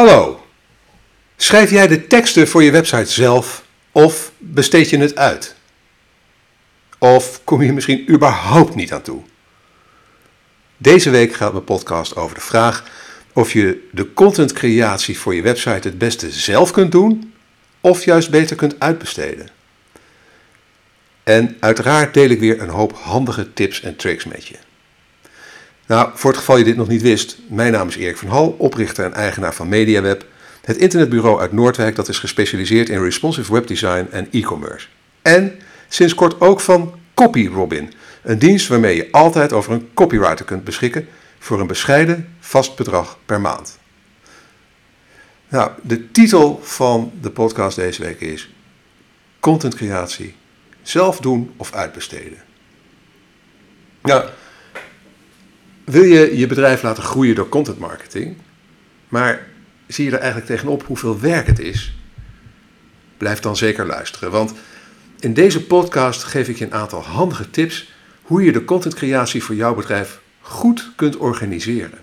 Hallo. Schrijf jij de teksten voor je website zelf of besteed je het uit? Of kom je misschien überhaupt niet aan toe? Deze week gaat mijn podcast over de vraag of je de contentcreatie voor je website het beste zelf kunt doen of juist beter kunt uitbesteden. En uiteraard deel ik weer een hoop handige tips en tricks met je. Nou, voor het geval je dit nog niet wist, mijn naam is Erik van Hal, oprichter en eigenaar van MediaWeb, het internetbureau uit Noordwijk dat is gespecialiseerd in responsive webdesign en e-commerce. En sinds kort ook van CopyRobin, een dienst waarmee je altijd over een copywriter kunt beschikken voor een bescheiden vast bedrag per maand. Nou, de titel van de podcast deze week is Contentcreatie. Zelf doen of uitbesteden. Nou, wil je je bedrijf laten groeien door content marketing, maar zie je er eigenlijk tegenop hoeveel werk het is? Blijf dan zeker luisteren, want in deze podcast geef ik je een aantal handige tips hoe je de contentcreatie voor jouw bedrijf goed kunt organiseren.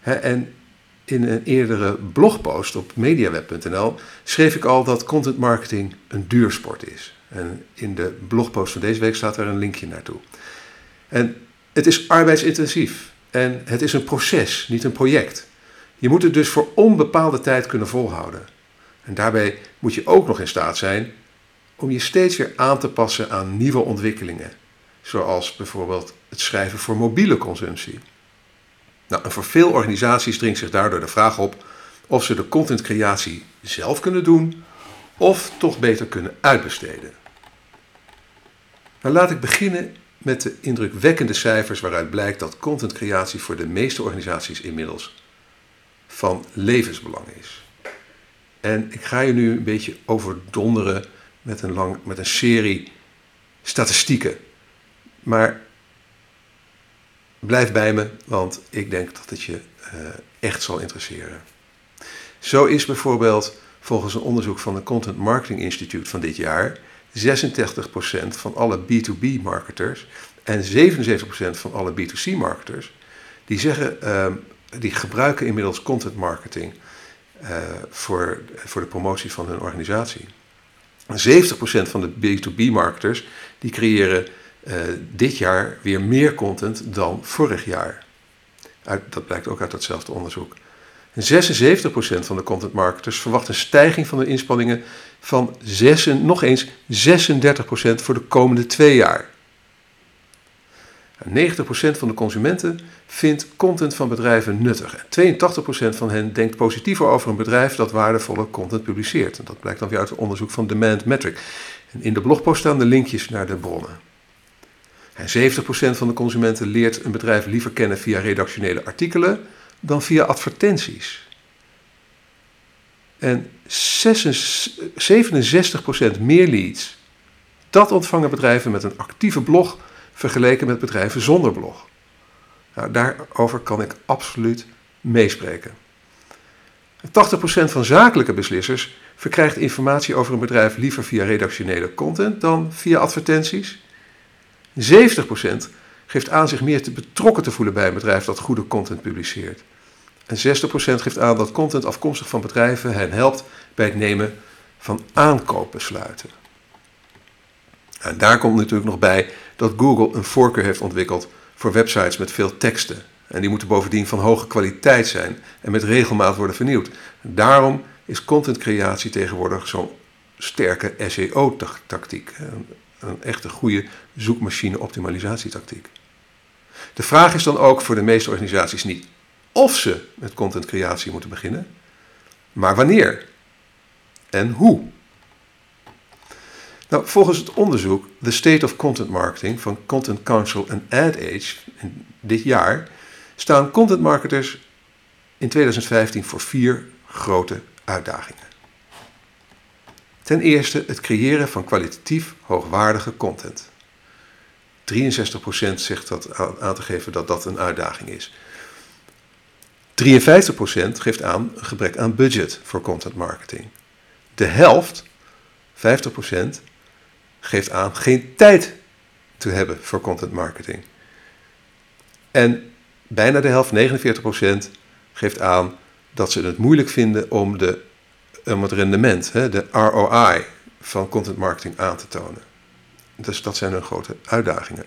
En in een eerdere blogpost op mediaweb.nl schreef ik al dat content marketing een duursport is. En in de blogpost van deze week staat er een linkje naartoe. En het is arbeidsintensief en het is een proces, niet een project. Je moet het dus voor onbepaalde tijd kunnen volhouden. En daarbij moet je ook nog in staat zijn om je steeds weer aan te passen aan nieuwe ontwikkelingen, zoals bijvoorbeeld het schrijven voor mobiele consumptie. Nou, en voor veel organisaties dringt zich daardoor de vraag op of ze de contentcreatie zelf kunnen doen of toch beter kunnen uitbesteden. Nou, laat ik beginnen met de indrukwekkende cijfers waaruit blijkt dat contentcreatie voor de meeste organisaties inmiddels van levensbelang is. En ik ga je nu een beetje overdonderen met een, lang, met een serie statistieken. Maar blijf bij me, want ik denk dat het je uh, echt zal interesseren. Zo is bijvoorbeeld volgens een onderzoek van de Content Marketing Institute van dit jaar 86% van alle B2B-marketers en 77% van alle B2C-marketers, die zeggen, uh, die gebruiken inmiddels content marketing uh, voor, voor de promotie van hun organisatie. 70% van de B2B-marketers die creëren uh, dit jaar weer meer content dan vorig jaar. Dat blijkt ook uit datzelfde onderzoek. En 76% van de content marketers verwacht een stijging van de inspanningen van 6, nog eens 36% voor de komende twee jaar. 90% van de consumenten vindt content van bedrijven nuttig. En 82% van hen denkt positiever over een bedrijf dat waardevolle content publiceert. Dat blijkt dan weer uit het onderzoek van Demand Metric. In de blogpost staan de linkjes naar de bronnen. En 70% van de consumenten leert een bedrijf liever kennen via redactionele artikelen dan via advertenties. En 67% meer leads, dat ontvangen bedrijven met een actieve blog vergeleken met bedrijven zonder blog. Nou, daarover kan ik absoluut meespreken. 80% van zakelijke beslissers verkrijgt informatie over een bedrijf liever via redactionele content dan via advertenties. 70% geeft aan zich meer te betrokken te voelen bij een bedrijf dat goede content publiceert. En 60% geeft aan dat content afkomstig van bedrijven hen helpt bij het nemen van aankoopbesluiten. En daar komt natuurlijk nog bij dat Google een voorkeur heeft ontwikkeld voor websites met veel teksten. En die moeten bovendien van hoge kwaliteit zijn en met regelmaat worden vernieuwd. Daarom is contentcreatie tegenwoordig zo'n sterke SEO-tactiek. Een, een echte goede zoekmachine-optimalisatietactiek. De vraag is dan ook voor de meeste organisaties niet of ze met contentcreatie moeten beginnen, maar wanneer en hoe. Nou, volgens het onderzoek The State of Content Marketing van Content Council en AdAge dit jaar staan content marketers in 2015 voor vier grote uitdagingen. Ten eerste het creëren van kwalitatief hoogwaardige content. 63% zegt dat aan te geven dat dat een uitdaging is. 53% geeft aan een gebrek aan budget voor content marketing. De helft, 50%, geeft aan geen tijd te hebben voor content marketing. En bijna de helft, 49%, geeft aan dat ze het moeilijk vinden om, de, om het rendement, de ROI van content marketing aan te tonen. Dus dat zijn hun grote uitdagingen.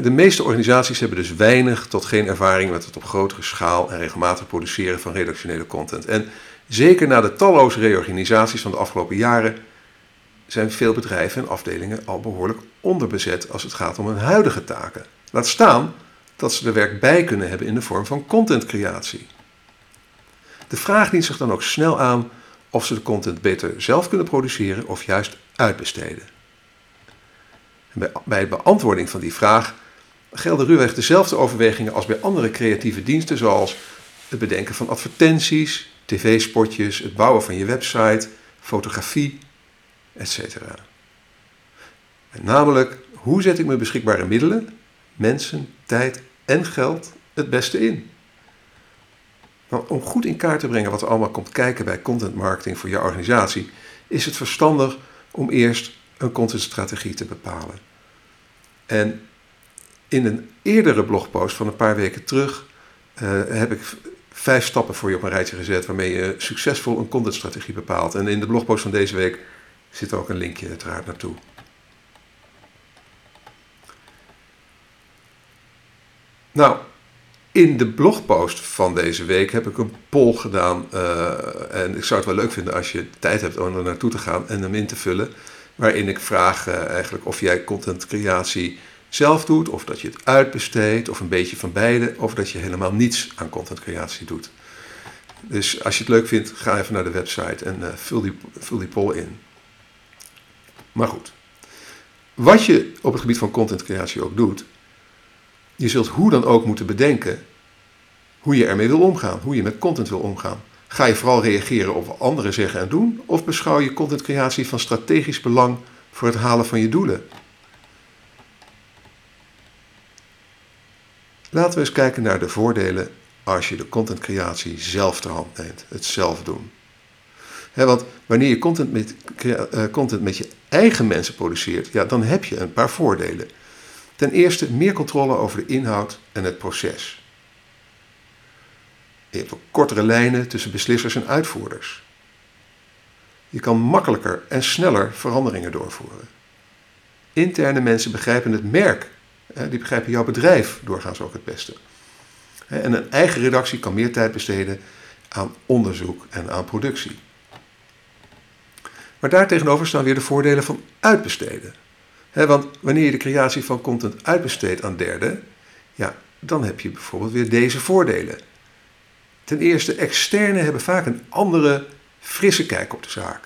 De meeste organisaties hebben dus weinig tot geen ervaring met het op grotere schaal en regelmatig produceren van redactionele content. En zeker na de talloze reorganisaties van de afgelopen jaren zijn veel bedrijven en afdelingen al behoorlijk onderbezet als het gaat om hun huidige taken. Laat staan dat ze er werk bij kunnen hebben in de vorm van contentcreatie. De vraag dient zich dan ook snel aan of ze de content beter zelf kunnen produceren of juist uitbesteden. bij beantwoording van die vraag gelden ruwweg dezelfde overwegingen als bij andere creatieve diensten, zoals het bedenken van advertenties, tv-spotjes, het bouwen van je website, fotografie, etc. namelijk, hoe zet ik mijn beschikbare middelen, mensen, tijd en geld het beste in? Nou, om goed in kaart te brengen wat er allemaal komt kijken bij content marketing voor jouw organisatie, is het verstandig om eerst een contentstrategie te bepalen. En in een eerdere blogpost van een paar weken terug uh, heb ik vijf stappen voor je op een rijtje gezet waarmee je succesvol een contentstrategie bepaalt. En in de blogpost van deze week zit ook een linkje uiteraard naartoe. Nou, in de blogpost van deze week heb ik een poll gedaan. Uh, en ik zou het wel leuk vinden als je tijd hebt om er naartoe te gaan en hem in te vullen. Waarin ik vraag uh, eigenlijk of jij contentcreatie zelf doet, of dat je het uitbesteedt, of een beetje van beide, of dat je helemaal niets aan contentcreatie doet. Dus als je het leuk vindt, ga even naar de website en uh, vul, die, vul die poll in. Maar goed, wat je op het gebied van contentcreatie ook doet, je zult hoe dan ook moeten bedenken hoe je ermee wil omgaan, hoe je met content wil omgaan. Ga je vooral reageren op wat anderen zeggen en doen, of beschouw je contentcreatie van strategisch belang voor het halen van je doelen? Laten we eens kijken naar de voordelen als je de contentcreatie zelf ter hand neemt, het zelf doen. want wanneer je content met, uh, content met je eigen mensen produceert, ja, dan heb je een paar voordelen. Ten eerste meer controle over de inhoud en het proces. Je hebt kortere lijnen tussen beslissers en uitvoerders. Je kan makkelijker en sneller veranderingen doorvoeren. Interne mensen begrijpen het merk die begrijpen jouw bedrijf doorgaans ook het beste. En een eigen redactie kan meer tijd besteden aan onderzoek en aan productie. Maar daartegenover staan weer de voordelen van uitbesteden. Want wanneer je de creatie van content uitbesteedt aan derden, ja, dan heb je bijvoorbeeld weer deze voordelen. Ten eerste, externen hebben vaak een andere, frisse kijk op de zaak.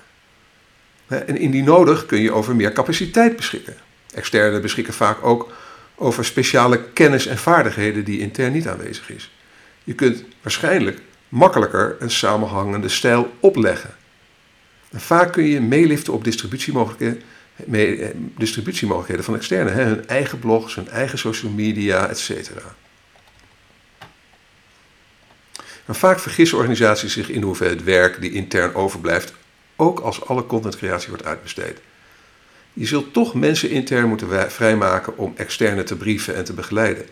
En indien nodig kun je over meer capaciteit beschikken. Externen beschikken vaak ook over speciale kennis en vaardigheden die intern niet aanwezig is. Je kunt waarschijnlijk makkelijker een samenhangende stijl opleggen. En vaak kun je meeliften op distributiemogelijkheden, eh, distributiemogelijkheden van externen, hè, hun eigen blogs, hun eigen social media, etc. Maar vaak vergissen organisaties zich in hoeverre het werk die intern overblijft, ook als alle contentcreatie wordt uitbesteed. Je zult toch mensen intern moeten vrijmaken om externe te brieven en te begeleiden.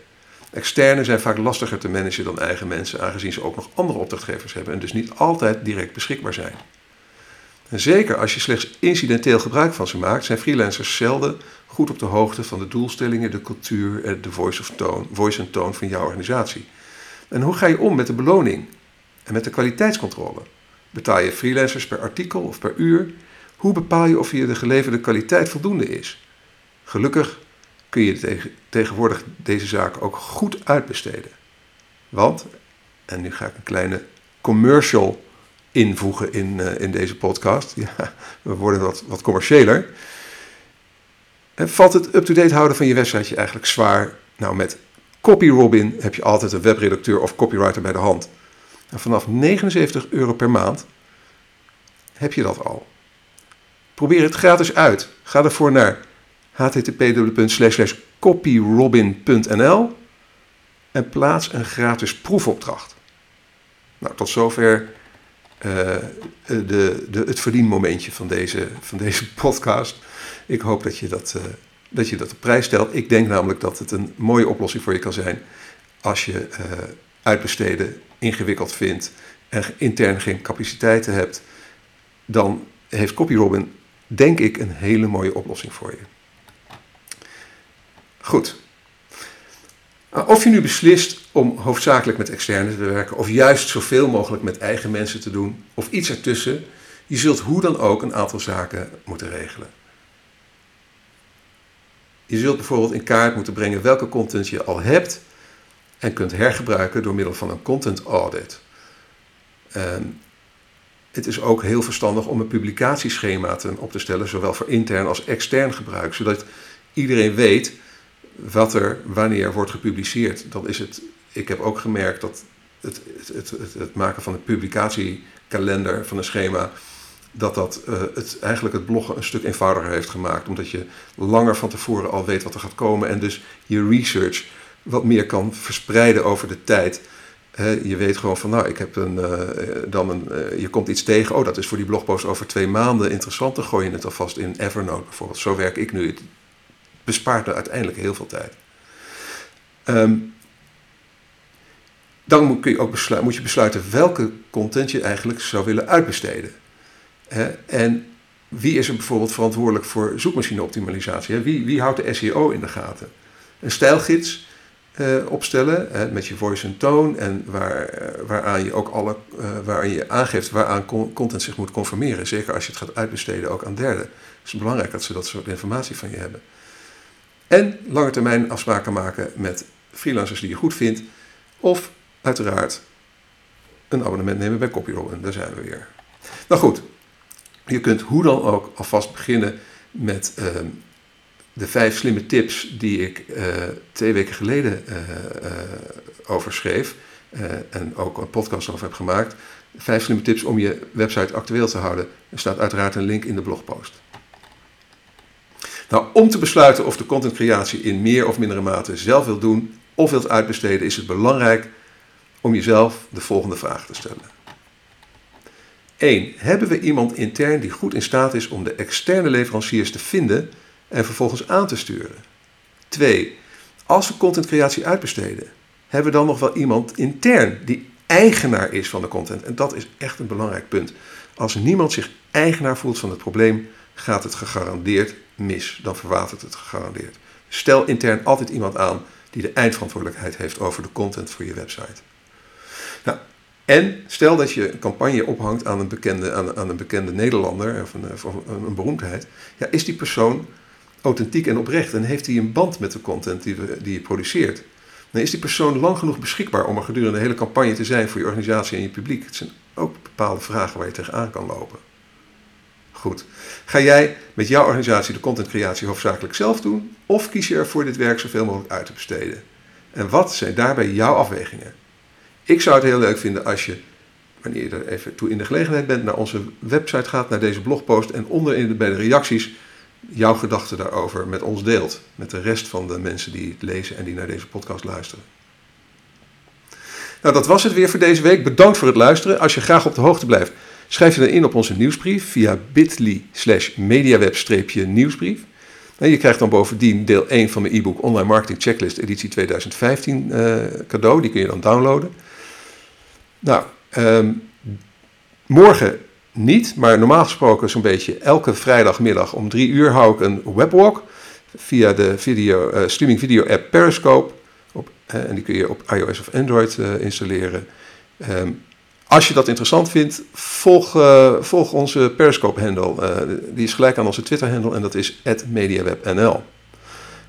Externe zijn vaak lastiger te managen dan eigen mensen, aangezien ze ook nog andere opdrachtgevers hebben en dus niet altijd direct beschikbaar zijn. En zeker als je slechts incidenteel gebruik van ze maakt, zijn freelancers zelden goed op de hoogte van de doelstellingen, de cultuur en de voice, of tone, voice en tone van jouw organisatie. En hoe ga je om met de beloning en met de kwaliteitscontrole? Betaal je freelancers per artikel of per uur? Hoe bepaal je of je de geleverde kwaliteit voldoende is? Gelukkig kun je tegenwoordig deze zaak ook goed uitbesteden. Want, en nu ga ik een kleine commercial invoegen in, uh, in deze podcast. Ja, we worden wat, wat commerciëler. En valt het up-to-date houden van je website je eigenlijk zwaar? Nou, met CopyRobin heb je altijd een webredacteur of copywriter bij de hand. En vanaf 79 euro per maand heb je dat al. Probeer het gratis uit. Ga ervoor naar http://copyrobin.nl en plaats een gratis proefopdracht. Nou, tot zover de, de, het verdienmomentje van deze, van deze podcast. Ik hoop dat je dat, uh, dat je dat op prijs stelt. Ik denk namelijk dat het een mooie oplossing voor je kan zijn als je uitbesteden ingewikkeld vindt en intern geen capaciteiten hebt, dan heeft CopyRobin, denk ik, een hele mooie oplossing voor je. Goed. Of je nu beslist om hoofdzakelijk met externe te werken, of juist zoveel mogelijk met eigen mensen te doen, of iets ertussen, je zult hoe dan ook een aantal zaken moeten regelen. Je zult bijvoorbeeld in kaart moeten brengen welke content je al hebt en kunt hergebruiken door middel van een content audit. Het is ook heel verstandig om een publicatieschema op te stellen, zowel voor intern als extern gebruik, zodat iedereen weet wat er wanneer wordt gepubliceerd. Dan is het, ik heb ook gemerkt dat het, het, het, het maken van een publicatiekalender, van een schema, dat dat uh, het, eigenlijk het bloggen een stuk eenvoudiger heeft gemaakt. Omdat je langer van tevoren al weet wat er gaat komen en dus je research wat meer kan verspreiden over de tijd. je weet gewoon van, nou, ik heb een, uh, dan een, uh, je komt iets tegen, oh, dat is voor die blogpost over twee maanden interessant, dan gooi je het alvast in Evernote bijvoorbeeld. Zo werk ik nu. Bespaart er uiteindelijk heel veel tijd. Um, dan moet, je ook besluiten, moet je besluiten welke content je eigenlijk zou willen uitbesteden. en wie is er bijvoorbeeld verantwoordelijk voor zoekmachine-optimalisatie? Wie, wie houdt de SEO in de gaten? Een stijlgids uh, opstellen met je voice en tone en waar, waaraan je ook alle, uh, waarin je aangeeft waaraan content zich moet conformeren. Zeker als je het gaat uitbesteden ook aan derden. Het is belangrijk dat ze dat soort informatie van je hebben. En lange termijn afspraken maken met freelancers die je goed vindt. Of uiteraard een abonnement nemen bij Copyroll. En daar zijn we weer. Nou goed, je kunt hoe dan ook alvast beginnen met ehm, de vijf slimme tips die ik uh, twee weken geleden uh, uh, over schreef. en ook een podcast over heb gemaakt. Vijf slimme tips om je website actueel te houden. Er staat uiteraard een link in de blogpost. Nou, om te besluiten of de contentcreatie in meer of mindere mate zelf wilt doen of wilt uitbesteden, is het belangrijk om jezelf de volgende vraag te stellen. 1. Hebben we iemand intern die goed in staat is om de externe leveranciers te vinden en vervolgens aan te sturen? 2. Als we contentcreatie uitbesteden, hebben we dan nog wel iemand intern die eigenaar is van de content? En dat is echt een belangrijk punt. Als niemand zich eigenaar voelt van het probleem, gaat het gegarandeerd mis. Dan verwatert het gegarandeerd. Stel intern altijd iemand aan die de eindverantwoordelijkheid heeft over de content voor je website. Nou, en stel dat je een campagne ophangt aan een bekende, aan, een bekende Nederlander of een, een, beroemdheid. Ja, is die persoon authentiek en oprecht en heeft hij een band met de content die, die je produceert? Dan is die persoon lang genoeg beschikbaar om er gedurende de hele campagne te zijn voor je organisatie en je publiek. Het zijn ook bepaalde vragen waar je tegenaan kan lopen. Goed. Ga jij met jouw organisatie de contentcreatie hoofdzakelijk zelf doen? Of kies je ervoor dit werk zoveel mogelijk uit te besteden? En wat zijn daarbij jouw afwegingen? Ik zou het heel leuk vinden als je, wanneer je er even toe in de gelegenheid bent, naar onze website gaat, naar deze blogpost en onderin de, bij de reacties jouw gedachten daarover met ons deelt. Met de rest van de mensen die het lezen en die naar deze podcast luisteren. Nou, dat was het weer voor deze week. Bedankt voor het luisteren. Als je graag op de hoogte blijft, schrijf je dan in op onze nieuwsbrief via bit.ly slash mediaweb-nieuwsbrief. En je krijgt dan bovendien deel 1 van mijn e-book Online Marketing Checklist editie 2015 uh, eh, cadeau. Die kun je dan downloaden. Nou, um, morgen niet, maar normaal gesproken zo'n beetje elke vrijdagmiddag om drie uur hou ik een webwalk via de video, uh, streaming video app Periscope. Op, uh, en die kun je op iOS of Android installeren. Um, als je dat interessant vindt, volg, volg onze Periscope-handle. die is gelijk aan onze Twitter-handle en dat is @mediawebnl.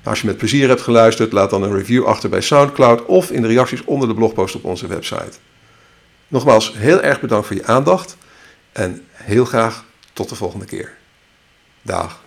Als je met plezier hebt geluisterd, laat dan een review achter bij SoundCloud of in de reacties onder de blogpost op onze website. Nogmaals, heel erg bedankt voor je aandacht en heel graag tot de volgende keer. Dag.